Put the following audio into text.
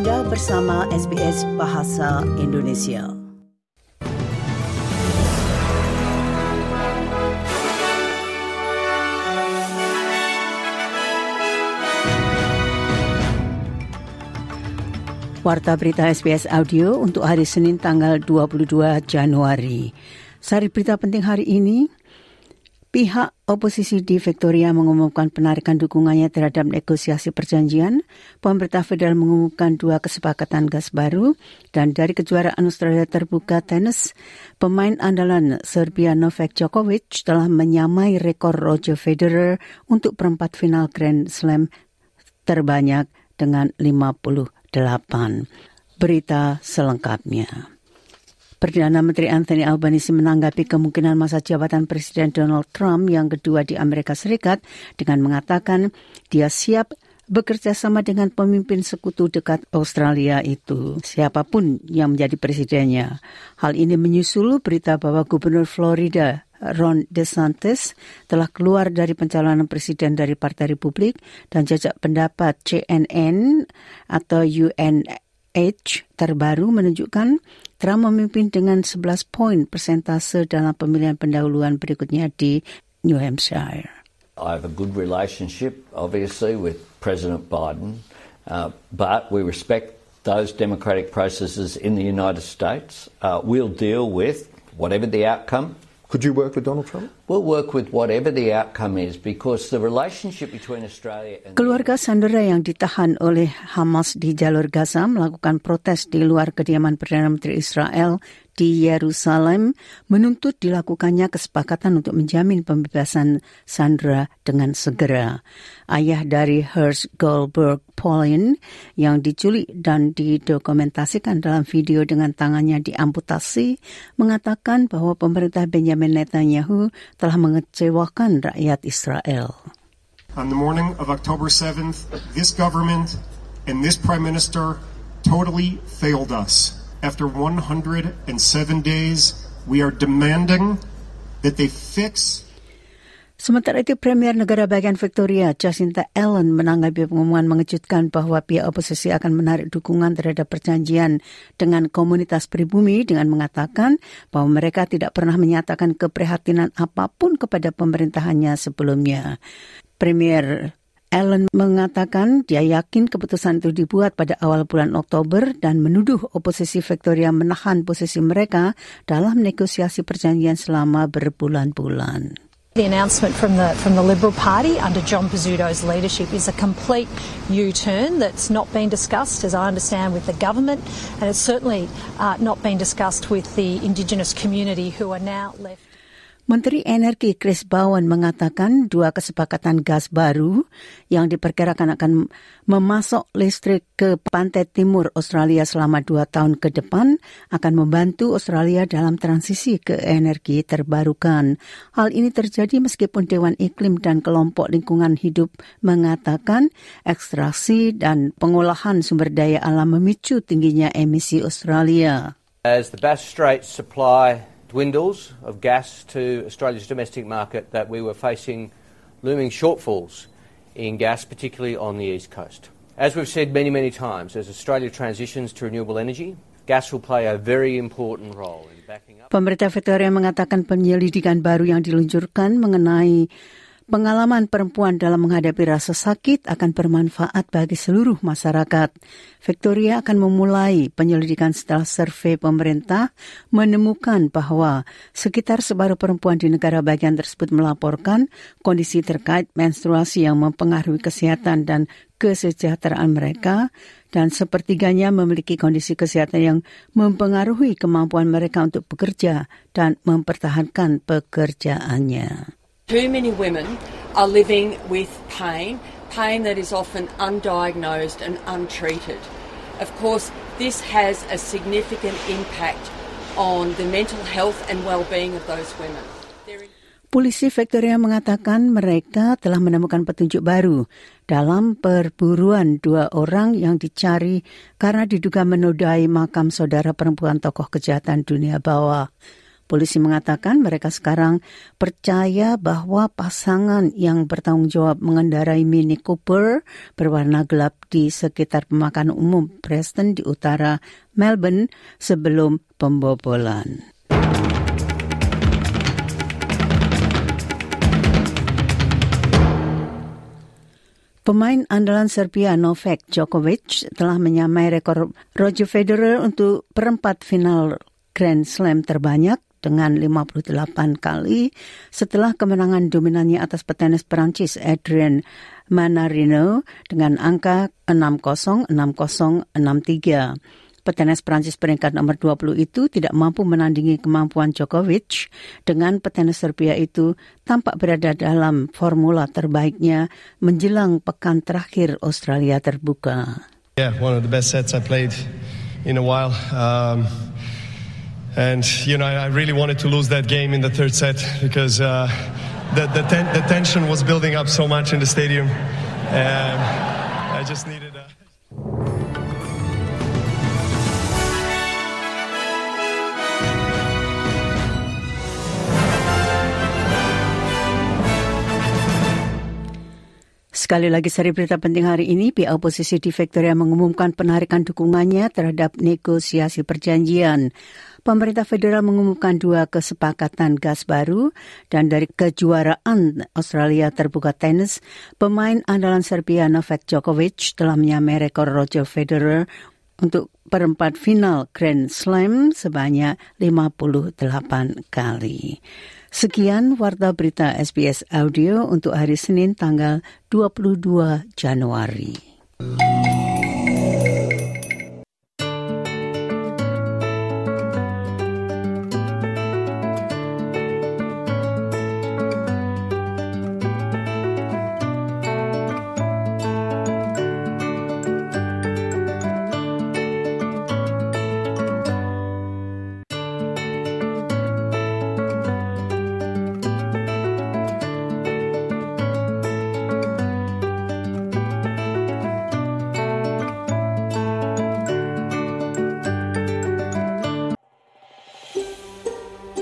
Anda bersama SBS Bahasa Indonesia. Warta berita SBS Audio untuk hari Senin tanggal 22 Januari. Sari berita penting hari ini, Pihak oposisi di Victoria mengumumkan penarikan dukungannya terhadap negosiasi perjanjian. Pemerintah federal mengumumkan dua kesepakatan gas baru. Dan dari kejuaraan Australia terbuka tenis, pemain andalan Serbia Novak Djokovic telah menyamai rekor Roger Federer untuk perempat final Grand Slam terbanyak dengan 58. Berita selengkapnya. Perdana Menteri Anthony Albanese menanggapi kemungkinan masa jabatan Presiden Donald Trump yang kedua di Amerika Serikat dengan mengatakan dia siap bekerja sama dengan pemimpin sekutu dekat Australia itu, siapa pun yang menjadi presidennya. Hal ini menyusul berita bahwa Gubernur Florida Ron DeSantis telah keluar dari pencalonan presiden dari Partai Republik dan jajak pendapat CNN atau UNH terbaru menunjukkan Trump memimpin dengan 11 poin persentase dalam pemilihan pendahuluan berikutnya di New Hampshire. I have a good relationship, obviously, with President Biden, uh, but we respect those democratic processes in the United States. Uh, we'll deal with whatever the outcome Could you work with Donald Trump? We'll work with whatever the outcome is because the relationship between Australia and Keluarga Sandera yang ditahan oleh Hamas di jalur Gaza melakukan protes di luar kediaman Perdana Menteri Israel di Yerusalem menuntut dilakukannya kesepakatan untuk menjamin pembebasan Sandra dengan segera. Ayah dari Hersh Goldberg Pauline yang diculik dan didokumentasikan dalam video dengan tangannya diamputasi mengatakan bahwa pemerintah Benjamin Netanyahu telah mengecewakan rakyat Israel. On the morning of October 7th, this government and this prime minister totally failed us. After 107 days, we are demanding that they fix Sementara itu, Premier Negara Bagian Victoria, Jacinta Allen, menanggapi pengumuman mengejutkan bahwa pihak oposisi akan menarik dukungan terhadap perjanjian dengan komunitas pribumi dengan mengatakan bahwa mereka tidak pernah menyatakan keprihatinan apa pun kepada pemerintahannya sebelumnya. Premier Allen mengatakan dia yakin keputusan itu dibuat pada awal bulan Oktober dan menuduh oposisi Victoria menahan posisi mereka dalam negosiasi perjanjian selama berbulan-bulan. The announcement from the from the Liberal Party under John Pizzuto's leadership is a complete U-turn that's not been discussed, as I understand, with the government, and it's certainly uh, not been discussed with the Indigenous community who are now left. Menteri Energi Chris Bowen mengatakan dua kesepakatan gas baru yang diperkirakan akan memasok listrik ke pantai timur Australia selama dua tahun ke depan akan membantu Australia dalam transisi ke energi terbarukan. Hal ini terjadi meskipun Dewan Iklim dan kelompok lingkungan hidup mengatakan ekstraksi dan pengolahan sumber daya alam memicu tingginya emisi Australia. As the Bass Strait supply dwindles of gas to Australia's domestic market that we were facing looming shortfalls in gas, particularly on the east coast. As we've said many, many times, as Australia transitions to renewable energy, gas will play a very important role in backing up. Pemerintah Victoria mengatakan penyelidikan baru yang diluncurkan mengenai Pengalaman perempuan dalam menghadapi rasa sakit akan bermanfaat bagi seluruh masyarakat. Victoria akan memulai penyelidikan setelah survei pemerintah menemukan bahwa sekitar separuh perempuan di negara bagian tersebut melaporkan kondisi terkait menstruasi yang mempengaruhi kesehatan dan kesejahteraan mereka dan sepertiganya memiliki kondisi kesehatan yang mempengaruhi kemampuan mereka untuk bekerja dan mempertahankan pekerjaannya. Too many women are living with pain, pain that is often undiagnosed and untreated. Of course, this has a significant impact on the mental health and well-being of those women. Polisi Victoria mengatakan mereka telah menemukan petunjuk baru dalam perburuan dua orang yang dicari karena diduga menodai makam saudara perempuan tokoh kejahatan dunia bawah. Polisi mengatakan mereka sekarang percaya bahwa pasangan yang bertanggung jawab mengendarai Mini Cooper berwarna gelap di sekitar pemakanan umum Preston di utara Melbourne sebelum pembobolan. Pemain andalan Serbia Novak Djokovic telah menyamai rekor Roger Federer untuk perempat final Grand Slam terbanyak dengan 58 kali setelah kemenangan dominannya atas petenis Perancis Adrian Manarino dengan angka 6-0, 6-0, 6-3. Petenis Prancis peringkat nomor 20 itu tidak mampu menandingi kemampuan Djokovic dengan petenis Serbia itu tampak berada dalam formula terbaiknya menjelang pekan terakhir Australia terbuka. Yeah, one of the best sets I played in a while. Um, and you know, I really wanted to lose that game in the third set because uh, the the, ten the tension was building up so much in the stadium. And I just needed. A Sekali lagi seri berita penting hari ini, pihak oposisi di Victoria mengumumkan penarikan dukungannya terhadap negosiasi perjanjian. Pemerintah federal mengumumkan dua kesepakatan gas baru dan dari kejuaraan Australia terbuka tenis, pemain andalan Serbia Novak Djokovic telah menyamai rekor Roger Federer untuk perempat final Grand Slam sebanyak 58 kali. Sekian Warta Berita SBS Audio untuk hari Senin tanggal 22 Januari.